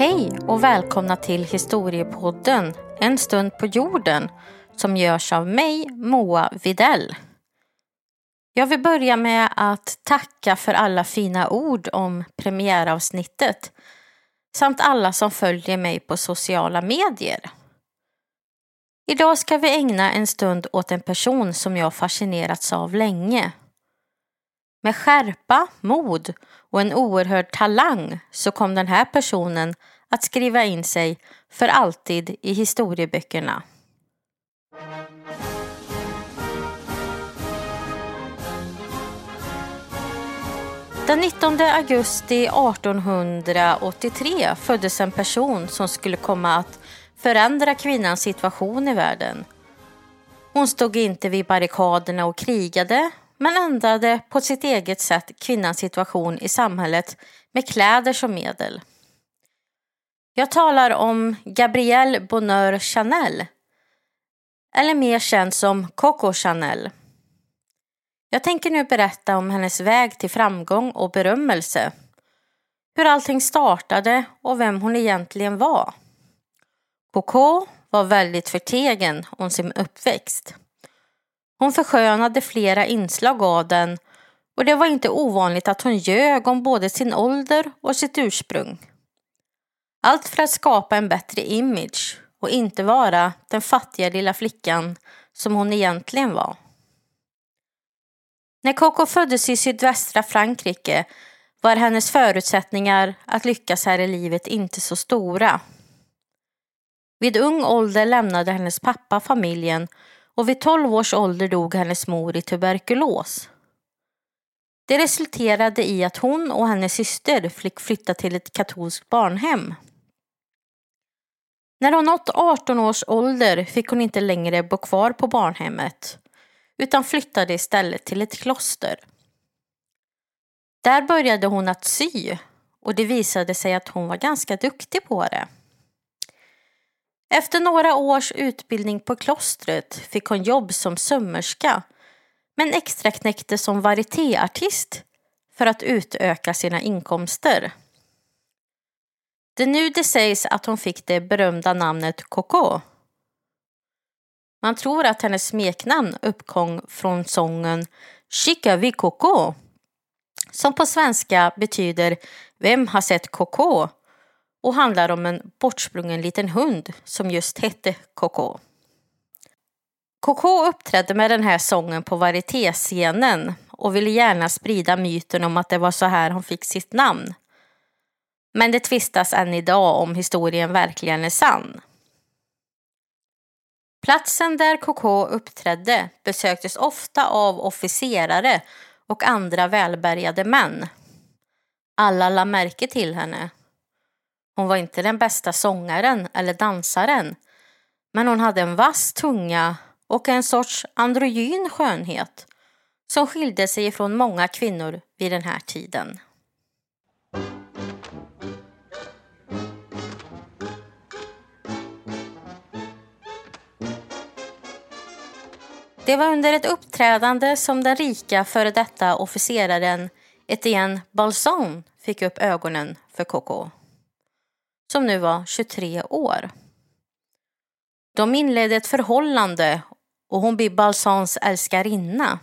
Hej och välkomna till Historiepodden En stund på jorden som görs av mig, Moa Videll. Jag vill börja med att tacka för alla fina ord om premiäravsnittet samt alla som följer mig på sociala medier. Idag ska vi ägna en stund åt en person som jag fascinerats av länge. Med skärpa, mod och en oerhörd talang så kom den här personen att skriva in sig för alltid i historieböckerna. Den 19 augusti 1883 föddes en person som skulle komma att förändra kvinnans situation i världen. Hon stod inte vid barrikaderna och krigade men ändrade på sitt eget sätt kvinnans situation i samhället med kläder som medel. Jag talar om Gabrielle Bonheur Chanel, eller mer känd som Coco Chanel. Jag tänker nu berätta om hennes väg till framgång och berömmelse. Hur allting startade och vem hon egentligen var. Coco var väldigt förtegen om sin uppväxt. Hon förskönade flera inslag av den och det var inte ovanligt att hon ljög om både sin ålder och sitt ursprung. Allt för att skapa en bättre image och inte vara den fattiga lilla flickan som hon egentligen var. När Coco föddes i sydvästra Frankrike var hennes förutsättningar att lyckas här i livet inte så stora. Vid ung ålder lämnade hennes pappa familjen och vid 12 års ålder dog hennes mor i tuberkulos. Det resulterade i att hon och hennes syster fick flytta till ett katolskt barnhem. När hon nått 18 års ålder fick hon inte längre bo kvar på barnhemmet utan flyttade istället till ett kloster. Där började hon att sy och det visade sig att hon var ganska duktig på det. Efter några års utbildning på klostret fick hon jobb som sömmerska men extraknäckte som varietéartist för att utöka sina inkomster. Det är nu det sägs att hon fick det berömda namnet Coco. Man tror att hennes smeknamn uppkom från sången Chica vi Coco som på svenska betyder Vem har sett Coco? Och handlar om en bortsprungen liten hund som just hette Coco. Coco uppträdde med den här sången på varietéscenen och ville gärna sprida myten om att det var så här hon fick sitt namn. Men det tvistas än idag om historien verkligen är sann. Platsen där Coco uppträdde besöktes ofta av officerare och andra välbärgade män. Alla la märke till henne. Hon var inte den bästa sångaren eller dansaren, men hon hade en vass tunga och en sorts androgyn skönhet som skilde sig från många kvinnor vid den här tiden. Det var under ett uppträdande som den rika före detta officeraren Etienne Balson fick upp ögonen för Coco, som nu var 23 år. De inledde ett förhållande och hon blev Balsans älskarinna.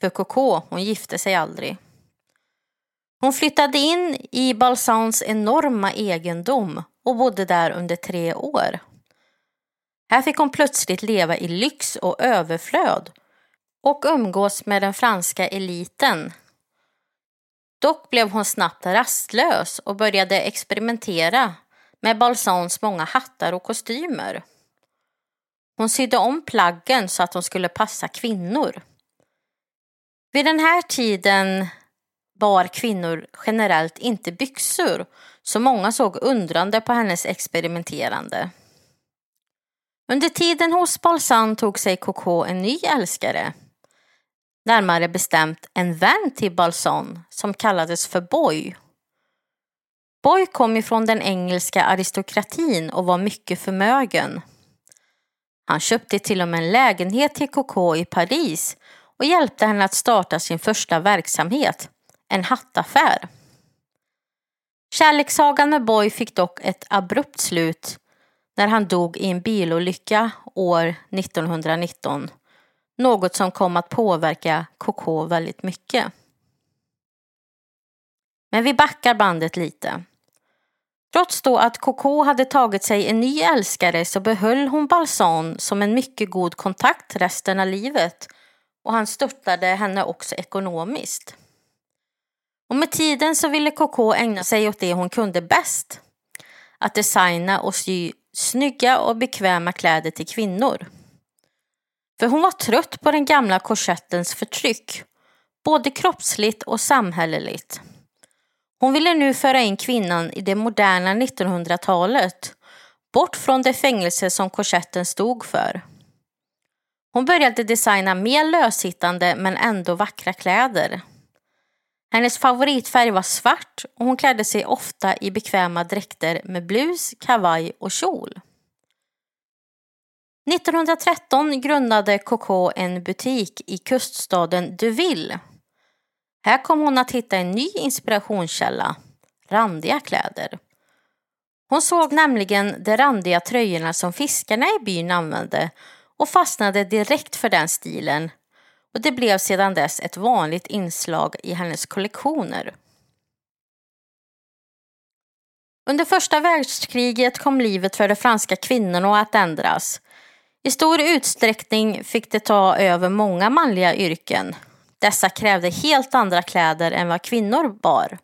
För Coco, hon gifte sig aldrig. Hon flyttade in i Balsans enorma egendom och bodde där under tre år. Här fick hon plötsligt leva i lyx och överflöd och umgås med den franska eliten. Dock blev hon snabbt rastlös och började experimentera med Balsans många hattar och kostymer. Hon sydde om plaggen så att de skulle passa kvinnor. Vid den här tiden bar kvinnor generellt inte byxor så många såg undrande på hennes experimenterande. Under tiden hos Balsan tog sig Coco en ny älskare. Närmare bestämt en vän till Balsan som kallades för Boy. Boy kom ifrån den engelska aristokratin och var mycket förmögen. Han köpte till och med en lägenhet till Coco i Paris och hjälpte henne att starta sin första verksamhet, en hattaffär. Kärlekssagan med Boy fick dock ett abrupt slut när han dog i en bilolycka år 1919. Något som kom att påverka Coco väldigt mycket. Men vi backar bandet lite. Trots då att Coco hade tagit sig en ny älskare så behöll hon Balsan som en mycket god kontakt resten av livet och han stöttade henne också ekonomiskt. Och med tiden så ville Coco ägna sig åt det hon kunde bäst. Att designa och sy snygga och bekväma kläder till kvinnor. För hon var trött på den gamla korsettens förtryck, både kroppsligt och samhälleligt. Hon ville nu föra in kvinnan i det moderna 1900-talet, bort från det fängelse som korsetten stod för. Hon började designa mer lösittande men ändå vackra kläder. Hennes favoritfärg var svart och hon klädde sig ofta i bekväma dräkter med blus, kavaj och kjol. 1913 grundade Coco en butik i kuststaden Deauville. Här kom hon att hitta en ny inspirationskälla, randiga kläder. Hon såg nämligen de randiga tröjorna som fiskarna i byn använde och fastnade direkt för den stilen och det blev sedan dess ett vanligt inslag i hennes kollektioner. Under första världskriget kom livet för de franska kvinnorna att ändras. I stor utsträckning fick de ta över många manliga yrken. Dessa krävde helt andra kläder än vad kvinnor bar.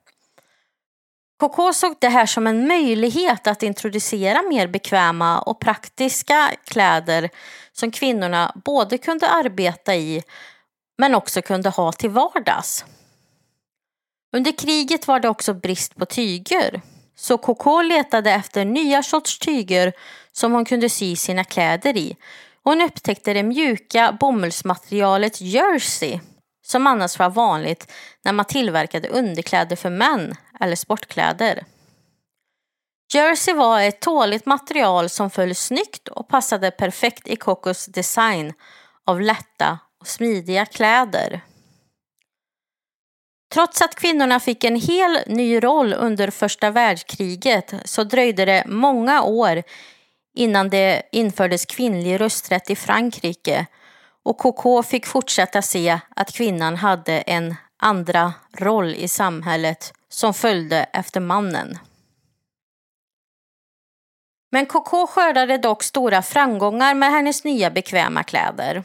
Coco såg det här som en möjlighet att introducera mer bekväma och praktiska kläder som kvinnorna både kunde arbeta i men också kunde ha till vardags. Under kriget var det också brist på tyger, så Coco letade efter nya sorts tyger som hon kunde sy sina kläder i. Hon upptäckte det mjuka bomullsmaterialet jersey som annars var vanligt när man tillverkade underkläder för män eller sportkläder. Jersey var ett tåligt material som föll snyggt och passade perfekt i Cocos design av lätta och smidiga kläder. Trots att kvinnorna fick en hel ny roll under första världskriget så dröjde det många år innan det infördes kvinnlig rösträtt i Frankrike och KK fick fortsätta se att kvinnan hade en andra roll i samhället som följde efter mannen. Men KK skördade dock stora framgångar med hennes nya bekväma kläder.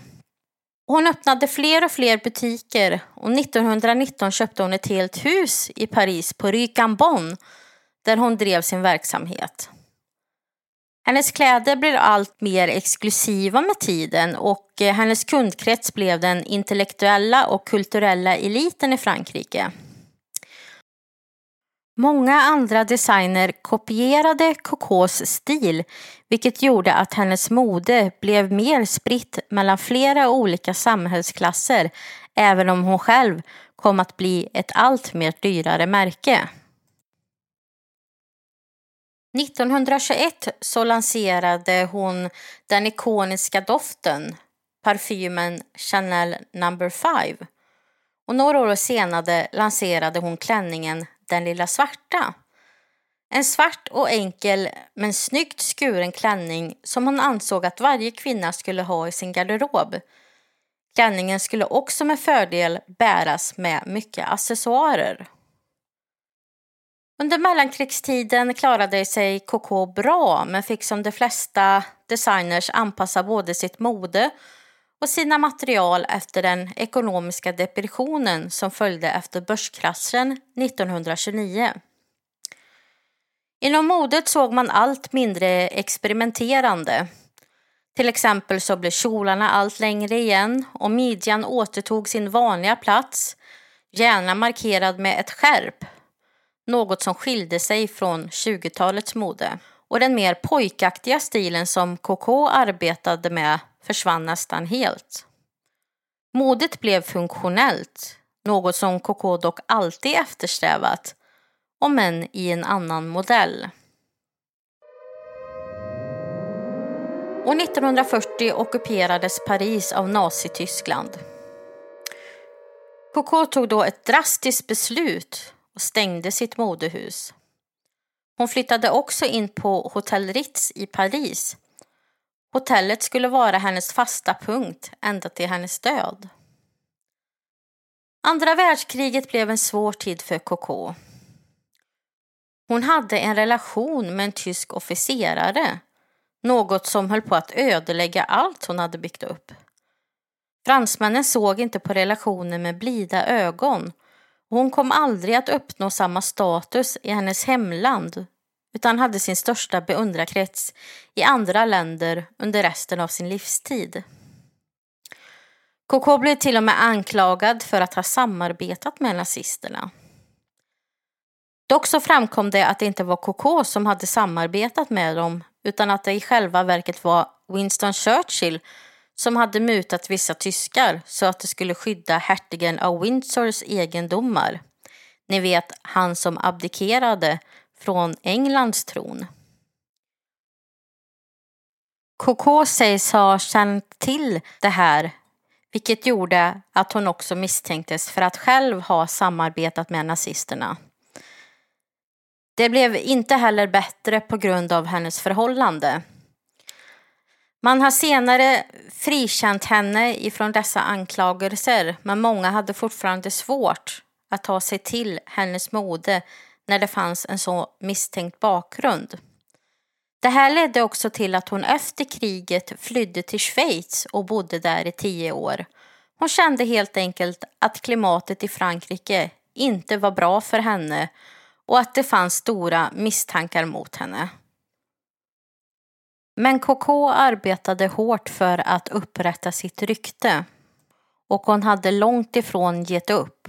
Hon öppnade fler och fler butiker och 1919 köpte hon ett helt hus i Paris på Rue Cambon där hon drev sin verksamhet. Hennes kläder blev allt mer exklusiva med tiden och eh, hennes kundkrets blev den intellektuella och kulturella eliten i Frankrike. Många andra designer kopierade Cocos stil vilket gjorde att hennes mode blev mer spritt mellan flera olika samhällsklasser även om hon själv kom att bli ett allt mer dyrare märke. 1921 så lanserade hon den ikoniska doften, parfymen Chanel No. 5. Och några år senare lanserade hon klänningen Den lilla svarta. En svart och enkel men snyggt skuren klänning som hon ansåg att varje kvinna skulle ha i sin garderob. Klänningen skulle också med fördel bäras med mycket accessoarer. Under mellankrigstiden klarade sig KK bra men fick som de flesta designers anpassa både sitt mode och sina material efter den ekonomiska depressionen som följde efter börskraschen 1929. Inom modet såg man allt mindre experimenterande. Till exempel så blev kjolarna allt längre igen och midjan återtog sin vanliga plats, gärna markerad med ett skärp något som skilde sig från 20-talets mode. Och den mer pojkaktiga stilen som KK arbetade med försvann nästan helt. Modet blev funktionellt, något som KK dock alltid eftersträvat, om än i en annan modell. År 1940 ockuperades Paris av Nazityskland. KK tog då ett drastiskt beslut och stängde sitt modehus. Hon flyttade också in på Hotel Ritz i Paris. Hotellet skulle vara hennes fasta punkt ända till hennes död. Andra världskriget blev en svår tid för Coco. Hon hade en relation med en tysk officerare, något som höll på att ödelägga allt hon hade byggt upp. Fransmännen såg inte på relationen med blida ögon hon kom aldrig att uppnå samma status i hennes hemland utan hade sin största beundrarkrets i andra länder under resten av sin livstid. KK blev till och med anklagad för att ha samarbetat med nazisterna. Dock så framkom det att det inte var KK som hade samarbetat med dem utan att det i själva verket var Winston Churchill som hade mutat vissa tyskar så att de skulle skydda hertigen av Windsors egendomar. Ni vet, han som abdikerade från Englands tron. KK sägs ha känt till det här vilket gjorde att hon också misstänktes för att själv ha samarbetat med nazisterna. Det blev inte heller bättre på grund av hennes förhållande. Man har senare frikänt henne ifrån dessa anklagelser men många hade fortfarande svårt att ta sig till hennes mode när det fanns en så misstänkt bakgrund. Det här ledde också till att hon efter kriget flydde till Schweiz och bodde där i tio år. Hon kände helt enkelt att klimatet i Frankrike inte var bra för henne och att det fanns stora misstankar mot henne. Men KK arbetade hårt för att upprätta sitt rykte och hon hade långt ifrån gett upp.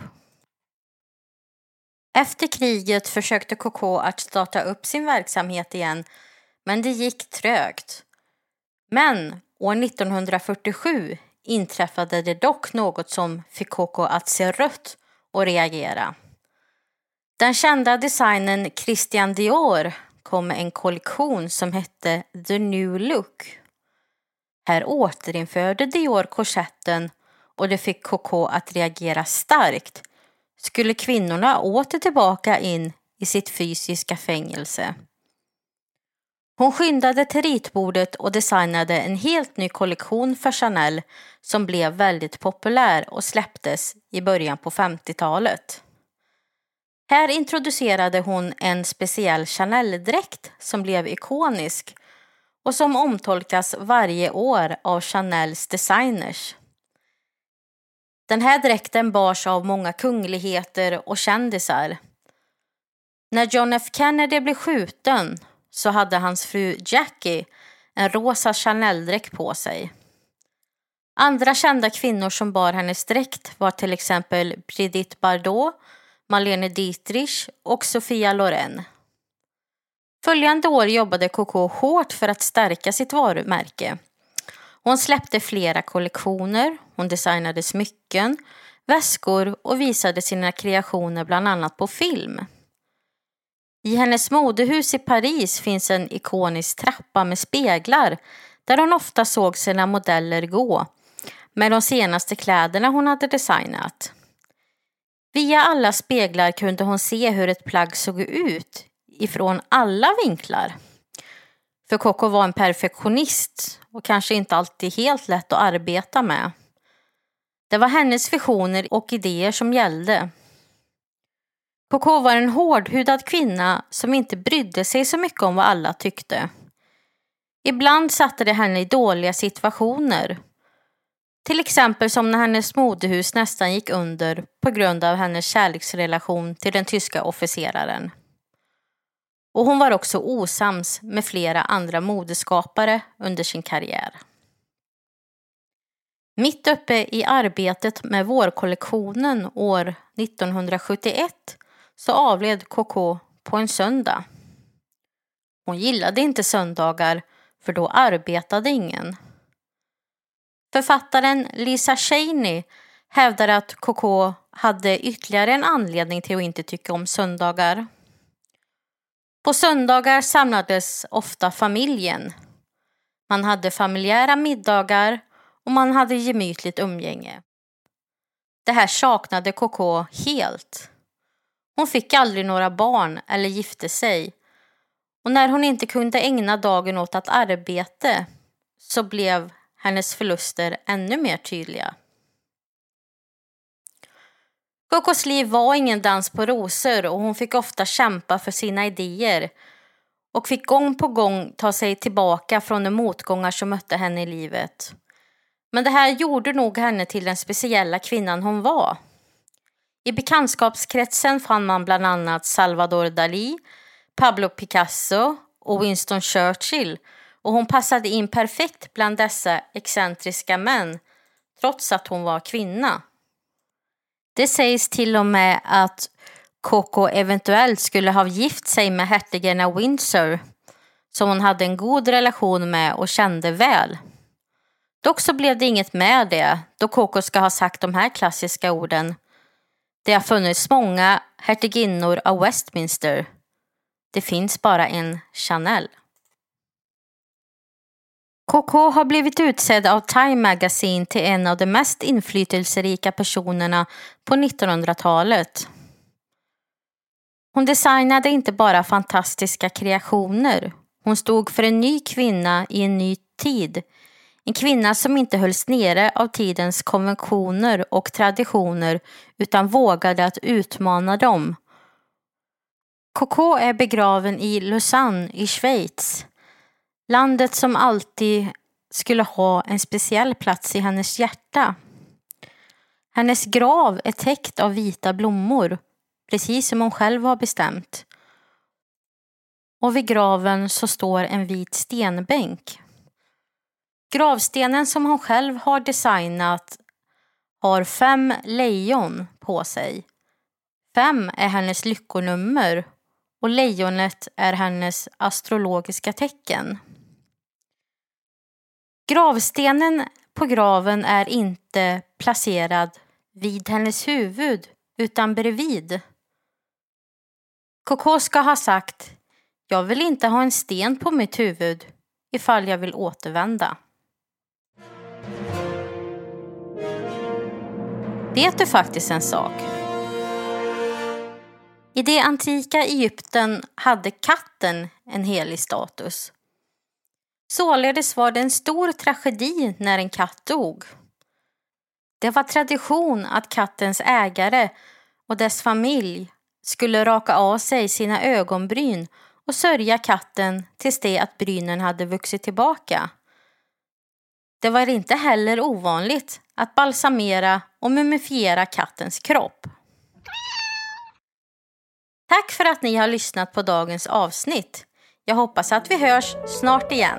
Efter kriget försökte KK att starta upp sin verksamhet igen men det gick trögt. Men år 1947 inträffade det dock något som fick KK att se rött och reagera. Den kända designern Christian Dior kom med en kollektion som hette The New Look. Här återinförde Dior korsetten och det fick KK att reagera starkt. Skulle kvinnorna åter tillbaka in i sitt fysiska fängelse? Hon skyndade till ritbordet och designade en helt ny kollektion för Chanel som blev väldigt populär och släpptes i början på 50-talet. Här introducerade hon en speciell Chanel-dräkt som blev ikonisk och som omtolkas varje år av Chanels designers. Den här dräkten bars av många kungligheter och kändisar. När John F Kennedy blev skjuten så hade hans fru Jackie en rosa Chanel-dräkt på sig. Andra kända kvinnor som bar hennes dräkt var till exempel Brigitte Bardot, Marlene Dietrich och Sofia Loren. Följande år jobbade Coco hårt för att stärka sitt varumärke. Hon släppte flera kollektioner, hon designade smycken, väskor och visade sina kreationer bland annat på film. I hennes modehus i Paris finns en ikonisk trappa med speglar där hon ofta såg sina modeller gå med de senaste kläderna hon hade designat. Via alla speglar kunde hon se hur ett plagg såg ut ifrån alla vinklar. För Coco var en perfektionist och kanske inte alltid helt lätt att arbeta med. Det var hennes visioner och idéer som gällde. Coco var en hårdhudad kvinna som inte brydde sig så mycket om vad alla tyckte. Ibland satte det henne i dåliga situationer. Till exempel som när hennes modehus nästan gick under på grund av hennes kärleksrelation till den tyska officeraren. Och hon var också osams med flera andra modeskapare under sin karriär. Mitt uppe i arbetet med vårkollektionen år 1971 så avled KK på en söndag. Hon gillade inte söndagar för då arbetade ingen. Författaren Lisa Cheney hävdar att KK hade ytterligare en anledning till att inte tycka om söndagar. På söndagar samlades ofta familjen. Man hade familjära middagar och man hade gemytligt umgänge. Det här saknade KK helt. Hon fick aldrig några barn eller gifte sig Och när hon inte kunde ägna dagen åt att arbete så blev hennes förluster ännu mer tydliga. Cocos liv var ingen dans på rosor och hon fick ofta kämpa för sina idéer och fick gång på gång ta sig tillbaka från de motgångar som mötte henne i livet. Men det här gjorde nog henne till den speciella kvinnan hon var. I bekantskapskretsen fann man bland annat Salvador Dalí, Pablo Picasso och Winston Churchill och hon passade in perfekt bland dessa excentriska män trots att hon var kvinna. Det sägs till och med att Coco eventuellt skulle ha gift sig med hertigen av Windsor som hon hade en god relation med och kände väl. Dock så blev det inget med det då Coco ska ha sagt de här klassiska orden. Det har funnits många hertiginnor av Westminster. Det finns bara en Chanel. Coco har blivit utsedd av Time Magazine till en av de mest inflytelserika personerna på 1900-talet. Hon designade inte bara fantastiska kreationer. Hon stod för en ny kvinna i en ny tid. En kvinna som inte hölls nere av tidens konventioner och traditioner utan vågade att utmana dem. Coco är begraven i Lausanne i Schweiz. Landet som alltid skulle ha en speciell plats i hennes hjärta. Hennes grav är täckt av vita blommor, precis som hon själv har bestämt. Och vid graven så står en vit stenbänk. Gravstenen som hon själv har designat har fem lejon på sig. Fem är hennes lyckonummer och lejonet är hennes astrologiska tecken. Gravstenen på graven är inte placerad vid hennes huvud utan bredvid. Coco ska ha sagt Jag vill inte ha en sten på mitt huvud ifall jag vill återvända. Vet du faktiskt en sak? I det antika Egypten hade katten en helig status. Således var det en stor tragedi när en katt dog. Det var tradition att kattens ägare och dess familj skulle raka av sig sina ögonbryn och sörja katten tills det att brynen hade vuxit tillbaka. Det var inte heller ovanligt att balsamera och mumifiera kattens kropp. Tack för att ni har lyssnat på dagens avsnitt. Jag hoppas att vi hörs snart igen.